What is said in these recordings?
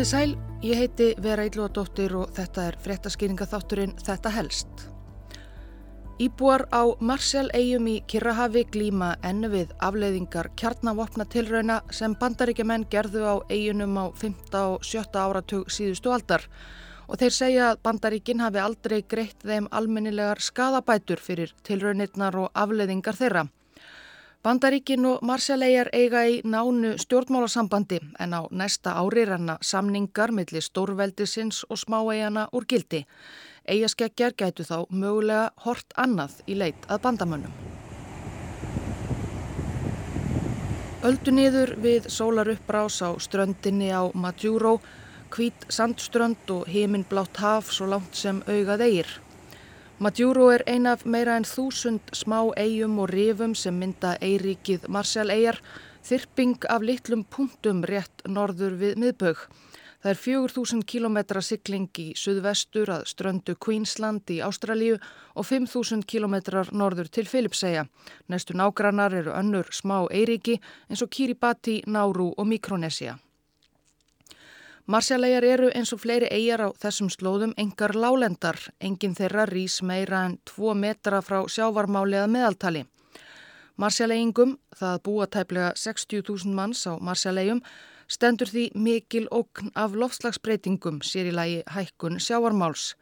Komið sæl, ég heiti Vera Ílúadóttir og þetta er fréttaskýringaþátturinn Þetta helst. Íbúar á Marshall-eigum í Kirrahafi glíma ennu við afleiðingar kjarnavopna tilrauna sem bandaríkjaman gerðu á eigunum á 15. og 17. áratug síðustu aldar og þeir segja að bandaríkin hafi aldrei greitt þeim almennilegar skadabætur fyrir tilraunirnar og afleiðingar þeirra. Bandaríkin og Marsjallegar eiga í nánu stjórnmálasambandi en á næsta ári ranna samningar millir stórveldisins og smáeigana úr gildi. Eigaskeggjar gætu þá mögulega hort annað í leit að bandamönnum. Öldu niður við sólar uppbrás á ströndinni á Madjúró, hvít sandströnd og heiminblátt haf svo langt sem augað eigir. Madjúru er ein af meira en þúsund smá eigum og rifum sem mynda eiríkið Marsjál-eigar, þyrping af litlum punktum rétt norður við miðbögg. Það er 4000 km sikling í suðvestur að ströndu Queensland í Ástralíu og 5000 km norður til Filipsæja. Næstu nágrannar eru önnur smá eiríki eins og Kiribati, Náru og Mikronesia. Marsjallegar eru eins og fleiri eigjar á þessum slóðum engar lálendar, enginn þeirra rýs meira en 2 metra frá sjávarmáli að meðaltali. Marsjallegingum, það búa tæplega 60.000 manns á Marsjallegum, stendur því mikil okn af lofslagsbreytingum sér í lagi hækkun sjávarmáls.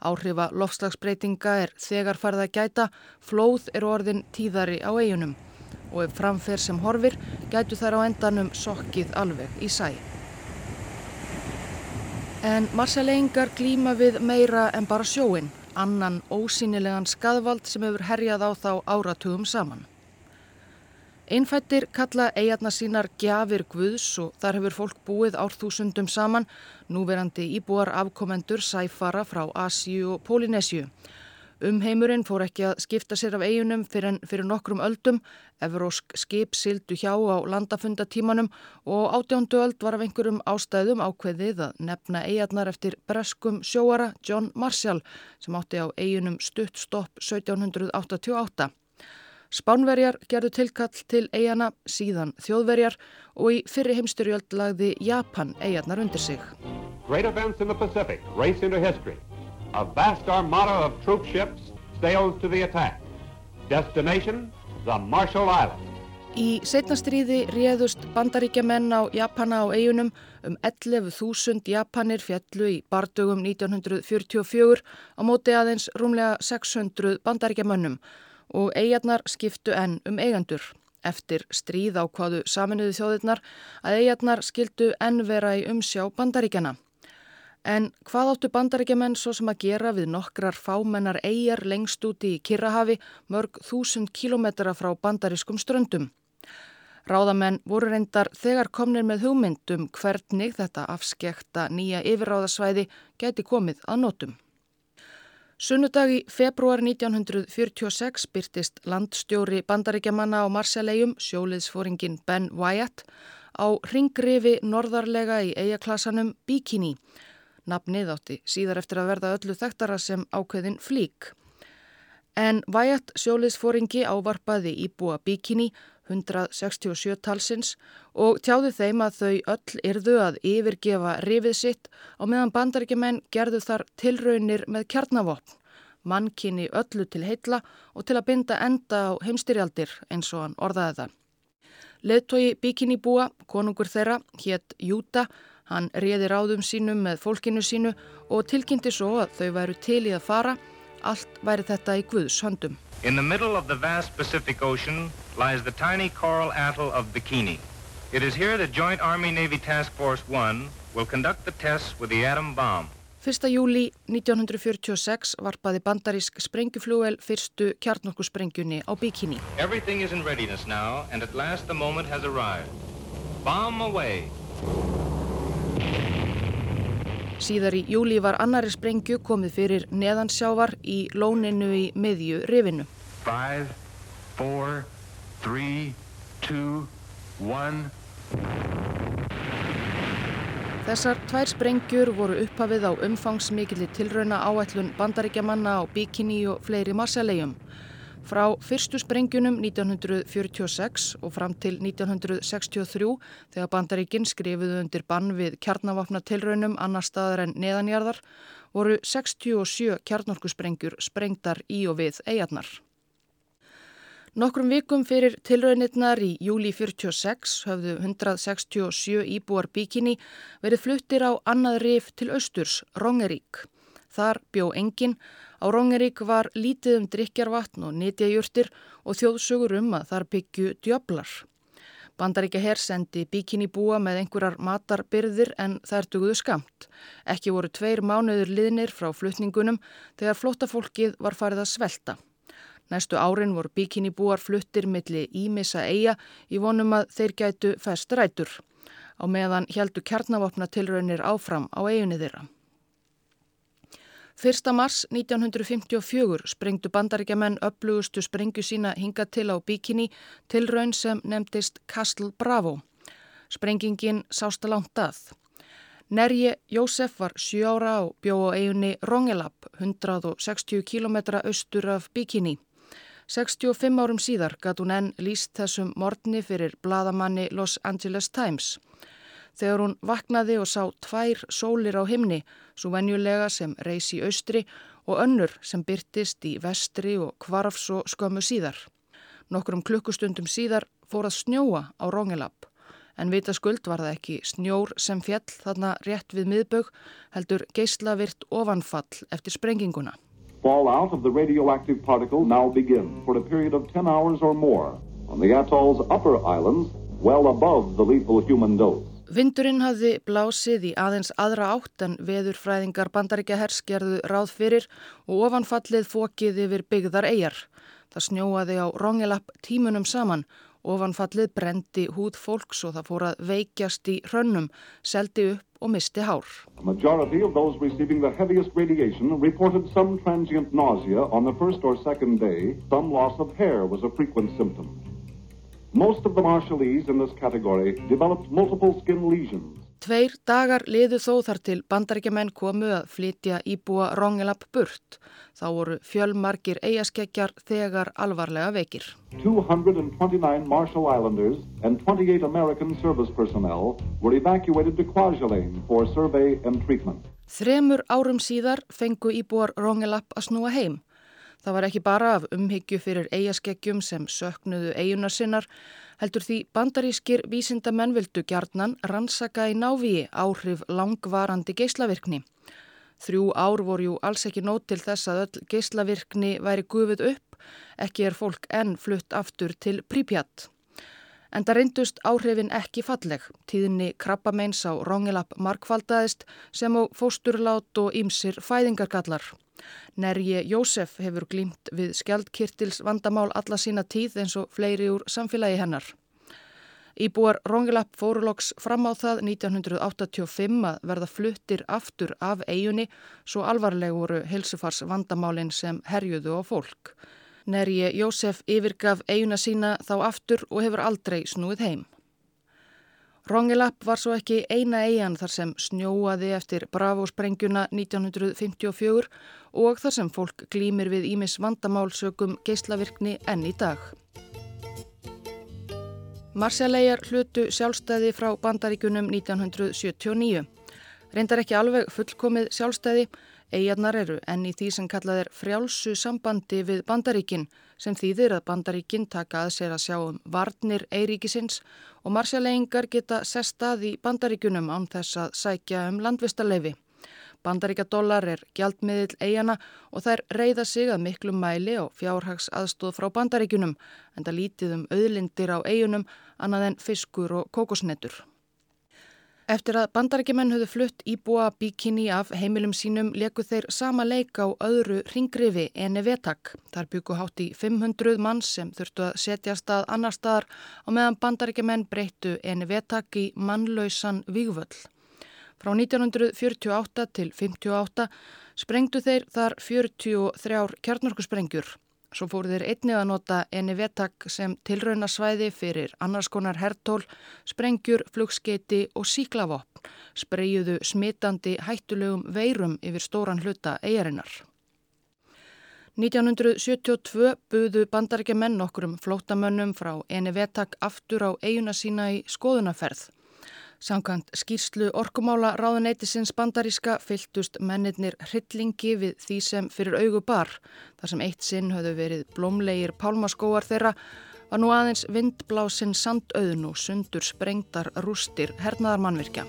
Áhrifa lofslagsbreytinga er þegar farið að gæta, flóð er orðin tíðari á eigunum og ef framfer sem horfir gætu þær á endanum sokkið alveg í sæ. En marsjaleingar glýma við meira en bara sjóin, annan ósýnilegan skadvald sem hefur herjað á þá áratugum saman. Einfættir kalla eigarna sínar gjafir guðs og þar hefur fólk búið árþúsundum saman, núverandi íbúar afkomendur sæfara frá Asíu og Pólinesju. Umheimurinn fór ekki að skipta sér af eigunum fyrir, fyrir nokkrum öldum, Evrósk skip sildu hjá á landafundatímanum og átjándu öld var af einhverjum ástæðum ákveðið að nefna eigarnar eftir breskum sjóara John Marshall sem átti á eigunum stutt stopp 1788. Spánverjar gerðu tilkall til eigana, síðan þjóðverjar og í fyrri heimstyrjöld lagði Japan eigarnar undir sig. A vast armada of troop ships sails to the attack. Destination, the Marshall Islands. Í setnastriði réðust bandaríkjamenn á Japana á eigunum um 11.000 Japanir fjallu í bardugum 1944 á móti aðeins rúmlega 600 bandaríkjamönnum og eigarnar skiptu enn um eigandur. Eftir stríð á hvaðu saminuðu þjóðirnar að eigarnar skildu enn vera í umsjá bandaríkjana. En hvað áttu bandarækjumenn svo sem að gera við nokkrar fámennar eigjar lengst úti í Kirrahafi mörg þúsund kílometra frá bandarískum ströndum? Ráðamenn voru reyndar þegar komnir með hugmyndum hvernig þetta afskekta nýja yfirráðasvæði geti komið að nótum. Sunnudag í februar 1946 byrtist landstjóri bandaríkjamanna á Marsjalegjum, sjóliðsfóringin Ben Wyatt, á ringrifi norðarlega í eigaklasanum Bikini Nafnið átti síðar eftir að verða öllu þekktara sem ákveðin flík. En Væjat sjóliðsfóringi ávarpaði íbúa bíkinni 167 talsins og tjáði þeim að þau öll yrðu að yfirgefa rifið sitt á meðan bandaríkjumenn gerðu þar tilraunir með kjarnavopn, mannkinni öllu til heitla og til að binda enda á heimstyrjaldir eins og hann orðaði það. Leðtogi bíkinni búa, konungur þeirra, hétt Júta, Hann réði ráðum sínum með fólkinu sínu og tilkynnti svo að þau væru til í að fara. Allt væri þetta í Guðs höndum. In the middle of the vast Pacific Ocean lies the tiny coral atoll of Bikini. It is here that Joint Army-Navy Task Force 1 will conduct the tests with the atom bomb. 1. júli 1946 varpaði bandarísk sprengjuflúel fyrstu kjarnorkusprengjunni á Bikini. Everything is in readiness now and at last the moment has arrived. Bomb away! Síðar í júli var annari sprengju komið fyrir neðansjávar í lóninu í miðju rifinu. 5, 4, 3, 2, 1... Þessar tvær sprengjur voru upphafið á umfangsmikilli tilrauna áætlun bandaríkjamanna á bikini og fleiri marsjalegjum. Frá fyrstu sprengjunum 1946 og fram til 1963 þegar bandaríkinn skrifuðu undir bann við kjarnavapna tilraunum annar staðar en neðanjarðar voru 67 kjarnorkusprengjur sprengtar í og við eigarnar. Nokkrum vikum fyrir tilraunirnar í júli 46 höfðu 167 íbúar bíkinni verið fluttir á annað rif til austurs, Rongerík. Þar bjó enginn Á Rongerík var lítið um drikjarvatn og nýtjajurtir og þjóðsugur um að þar byggju djöblar. Bandaríkja herr sendi bíkinni búa með einhverjar matarbyrðir en þær duguðu skamt. Ekki voru tveir mánuður liðnir frá flutningunum þegar flótafólkið var farið að svelta. Næstu árin voru bíkinni búar fluttir milli Ímissa eiga í vonum að þeir gætu fest rætur. Á meðan heldu kjarnavopna tilraunir áfram á eiginni þeirra. 1. mars 1954 sprengdu bandaríkjaman upplugustu sprengju sína hinga til á bíkinni til raun sem nefndist Castle Bravo. Sprengingin sásta langt að. Nerje Jósef var 7 ára og bjó á eigunni Rongelab, 160 km austur af bíkinni. 65 árum síðar gatt hún enn líst þessum morgni fyrir bladamanni Los Angeles Times. Þegar hún vaknaði og sá tvær sólir á himni, svo venjulega sem reys í austri og önnur sem byrtist í vestri og kvarfs og skömmu síðar. Nokkrum klukkustundum síðar fór að snjóa á Rongelab, en vita skuld var það ekki snjór sem fjell þarna rétt við miðbögg heldur geyslavirt ofanfall eftir sprenginguna. Fallout of the radioactive particle now begin for a period of 10 hours or more on the atoll's upper islands well above the lethal human dose. Vindurinn hafði blásið í aðeins aðra átt en veðurfræðingar bandaríkja hers gerðu ráð fyrir og ofanfallið fókið yfir byggðar eigjar. Það snjóaði á Rongelap tímunum saman. Ofanfallið brendi húð fólks og það fór að veikjast í hrönnum, seldi upp og misti hár. Day. Most of the Marshallese in this category developed multiple skin lesions. Tveir dagar liðu þó þar til bandarækjumenn komu að flytja íbúa Rongelab burt. Þá voru fjölmarkir eigaskeggjar þegar alvarlega veikir. 229 Marshall Islanders and 28 American service personnel were evacuated to Kwajalein for survey and treatment. Þremur árum síðar fengu íbúar Rongelab að snúa heim. Það var ekki bara af umhyggju fyrir eigaskeggjum sem söknuðu eigunar sinnar, heldur því bandarískir vísindamenn vildu gjarnan rannsaka í návíi áhrif langvarandi geyslavirkni. Þrjú ár voru jú alls ekki nót til þess að öll geyslavirkni væri gufuð upp, ekki er fólk enn flutt aftur til prípjatt. En það reyndust áhrifin ekki falleg. Tíðinni krabbameins á Rongelap markvaldaðist sem á fósturlát og ýmsir fæðingargallar. Nerje Jósef hefur glýmt við skjaldkirtils vandamál alla sína tíð eins og fleiri úr samfélagi hennar. Íbúar Rongelap fóruloks fram á það 1985 að verða fluttir aftur af eigunni svo alvarleg voru helsufars vandamálinn sem herjuðu á fólk. Nerje Jósef yfirgaf eiguna sína þá aftur og hefur aldrei snúið heim. Rongelap var svo ekki eina eigan þar sem snjóaði eftir Bravo-sprengjuna 1954 og þar sem fólk glýmir við Ímis vandamálsökum geyslavirkni enn í dag. Marsjallegar hlutu sjálfstæði frá bandaríkunum 1979. Reyndar ekki alveg fullkomið sjálfstæði Eijarnar eru enn í því sem kallað er frjálsu sambandi við bandaríkin sem þýðir að bandaríkin taka að sér að sjá um varnir eiríkisins og marsjaleiningar geta sestað í bandaríkunum án þess að sækja um landvistarleifi. Bandaríkadólar er gjaldmiðil eigana og þær reyða sig að miklu mæli og fjárhags aðstóð frá bandaríkunum en það lítið um auðlindir á eigunum annað en fiskur og kokosnetur. Eftir að bandarækjumenn höfðu flutt íbúa bíkinni af heimilum sínum leku þeir sama leik á öðru ringrifi eni vetak. Þar byggu hátt í 500 manns sem þurftu að setja stað annar staðar og meðan bandarækjumenn breyttu eni vetak í mannlausan vígvöll. Frá 1948 til 1958 sprengdu þeir þar 43 kjarnorkusprengjur. Svo fóru þeir einnig að nota eni vetak sem tilraunasvæði fyrir annars konar hertól, sprengjur, flugskeiti og síklavopn, spreyjuðu smitandi hættulegum veirum yfir stóran hluta eigarinnar. 1972 buðu bandaríkja menn okkur um flótamönnum frá Enevetak aftur á eiguna sína í skoðunaferð. Samkvæmt skýrslu orkumála ráðuneytisins bandaríska fyltust mennirnir hryllingi við því sem fyrir augu bar. Þar sem eitt sinn höfðu verið blómlegir pálmaskóar þeirra var nú aðeins vindblásinn sandauðn og sundur sprengtar rústir hernaðarmannvirkja.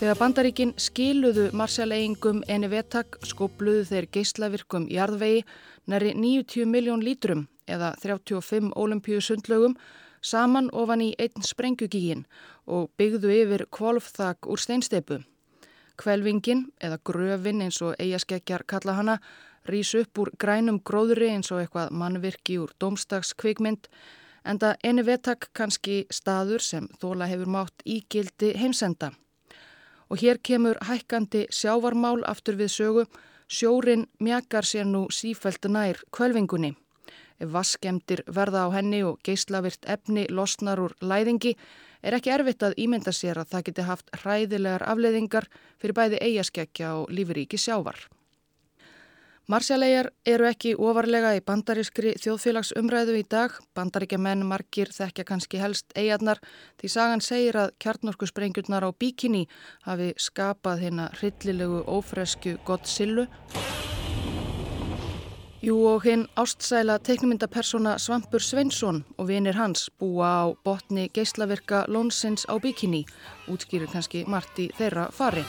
Þegar bandaríkin skiluðu marsjaleigingum eni vetak skopluðu þeir geyslavirkum jarðvegi næri 90 miljón lítrum eða 35 ólimpíu sundlögum saman ofan í einn sprengjugígin og byggðu yfir kvolfþak úr steinsteipu. Kvelvingin eða gröfin eins og eigaskeggjar kalla hana rýs upp úr grænum gróðri eins og eitthvað mannvirki úr domstagskvikmynd en það eni vetak kannski staður sem þóla hefur mátt ígildi heimsenda. Og hér kemur hækkandi sjávarmál aftur við sögu, sjórin mjakar sér nú sífælt nær kvölvingunni. Vaskemdir verða á henni og geyslavirt efni losnar úr læðingi er ekki erfitt að ímynda sér að það geti haft hræðilegar afleðingar fyrir bæði eigaskeggja og lífuríki sjávar. Marsjalegar eru ekki ofarlega í bandarískri þjóðfélagsumræðu í dag. Bandaríkja menn margir þekkja kannski helst eigarnar því sagan segir að kjarnorkusprengjurnar á bíkinni hafi skapað hérna hryllilegu ófresku Godzillu. Jú og hinn ástsæla teiknumindapersona Svampur Sveinsson og vinir hans búa á botni geyslaverka Lónsins á bíkinni, útskýrir kannski margt í þeirra fari.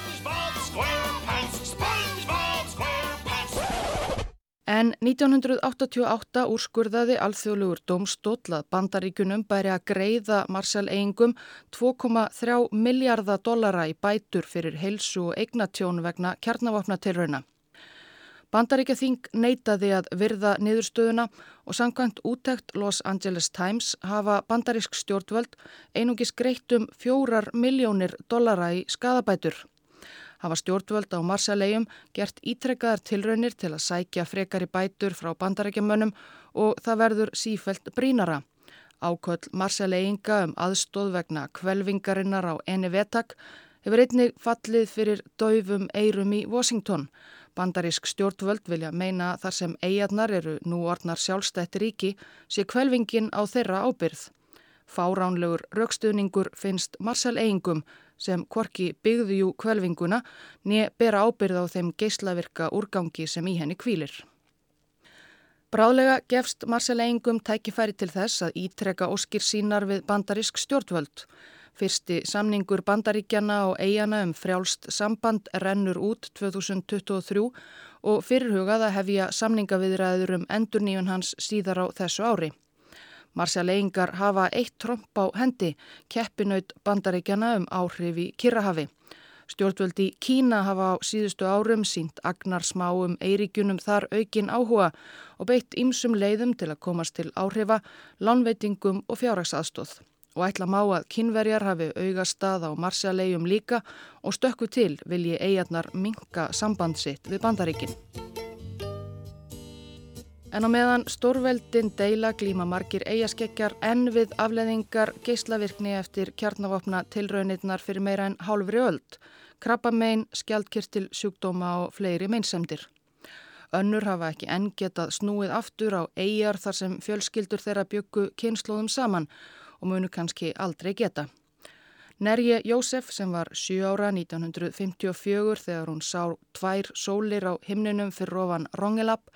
En 1988 úrskurðaði alþjóðlugur domstóll að bandaríkunum bæri að greiða Marshall-eigingum 2,3 miljardar dollara í bætur fyrir heilsu og eignatjón vegna kjarnavapnatilrauna. Bandaríkja þing neytaði að virða niðurstöðuna og samkvæmt útækt Los Angeles Times hafa bandarísk stjórnvöld einungis greitt um fjórar miljónir dollara í skadabætur hafa stjórnvöld á Marsalegum gert ítrekkaðar tilraunir til að sækja frekari bætur frá bandarækjamönnum og það verður sífelt brínara. Áköll Marsalegginga um aðstóð vegna kvelvingarinnar á eni vetak hefur einnig fallið fyrir döfum eirum í Washington. Bandarísk stjórnvöld vilja meina þar sem eigarnar eru nú orðnar sjálfstætt ríki sé kvelvingin á þeirra ábyrð. Fáránlegur raukstuðningur finnst Marsal eigingum sem kvorki byggðujú kvelvinguna nýja bera ábyrð á þeim geyslavirka úrgangi sem í henni kvílir. Bráðlega gefst Marseilleingum tækifæri til þess að ítreka óskir sínar við bandarísk stjórnvöld. Fyrsti samningur bandaríkjana og eigana um frjálst samband rennur út 2023 og fyrirhugað að hefja samningaviðræður um endurníun hans síðar á þessu ári. Marsjaleingar hafa eitt tromp á hendi, keppinaut bandaríkjana um áhrif í Kirrahafi. Stjórnvöldi Kína hafa á síðustu árum sínt agnar smáum eiríkjunum þar aukin áhuga og beitt ýmsum leiðum til að komast til áhrifa, lánveitingum og fjárhagsaðstóð. Og ætla má að kynverjar hafi augastað á marsjalegjum líka og stökku til vilji eigarnar minka sambandsitt við bandaríkinn. En á meðan stórveldin deila glíma margir eigaskeggjar en við afleðingar geyslavirkni eftir kjarnavopna tilraunirnar fyrir meira en hálfri öld, krabbamein, skjaldkirtil, sjúkdóma og fleiri meinsemdir. Önnur hafa ekki enn getað snúið aftur á eigjar þar sem fjölskyldur þeirra byggu kynnslóðum saman og munu kannski aldrei geta. Nerje Jósef sem var 7 ára 1954 þegar hún sá tvær sólir á himninum fyrir ofan Rongelab,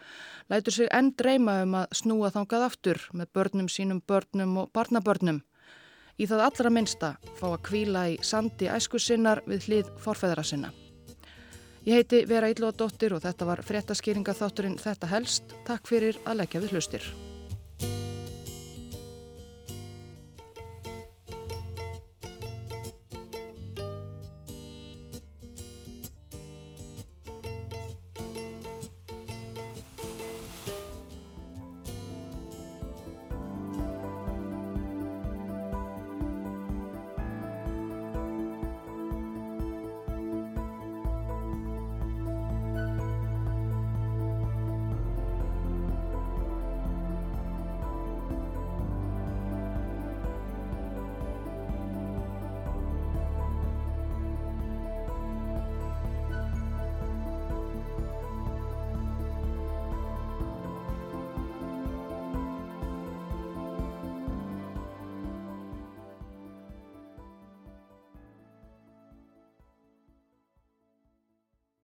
lætur sig enn dreyma um að snúa þangað aftur með börnum sínum, börnum og barnabörnum. Í það allra minsta fá að kvíla í sandi æsku sinnar við hlið forfæðra sinna. Ég heiti Vera Íllóðadóttir og þetta var fréttaskýringa þátturinn Þetta helst. Takk fyrir að leggja við hlustir.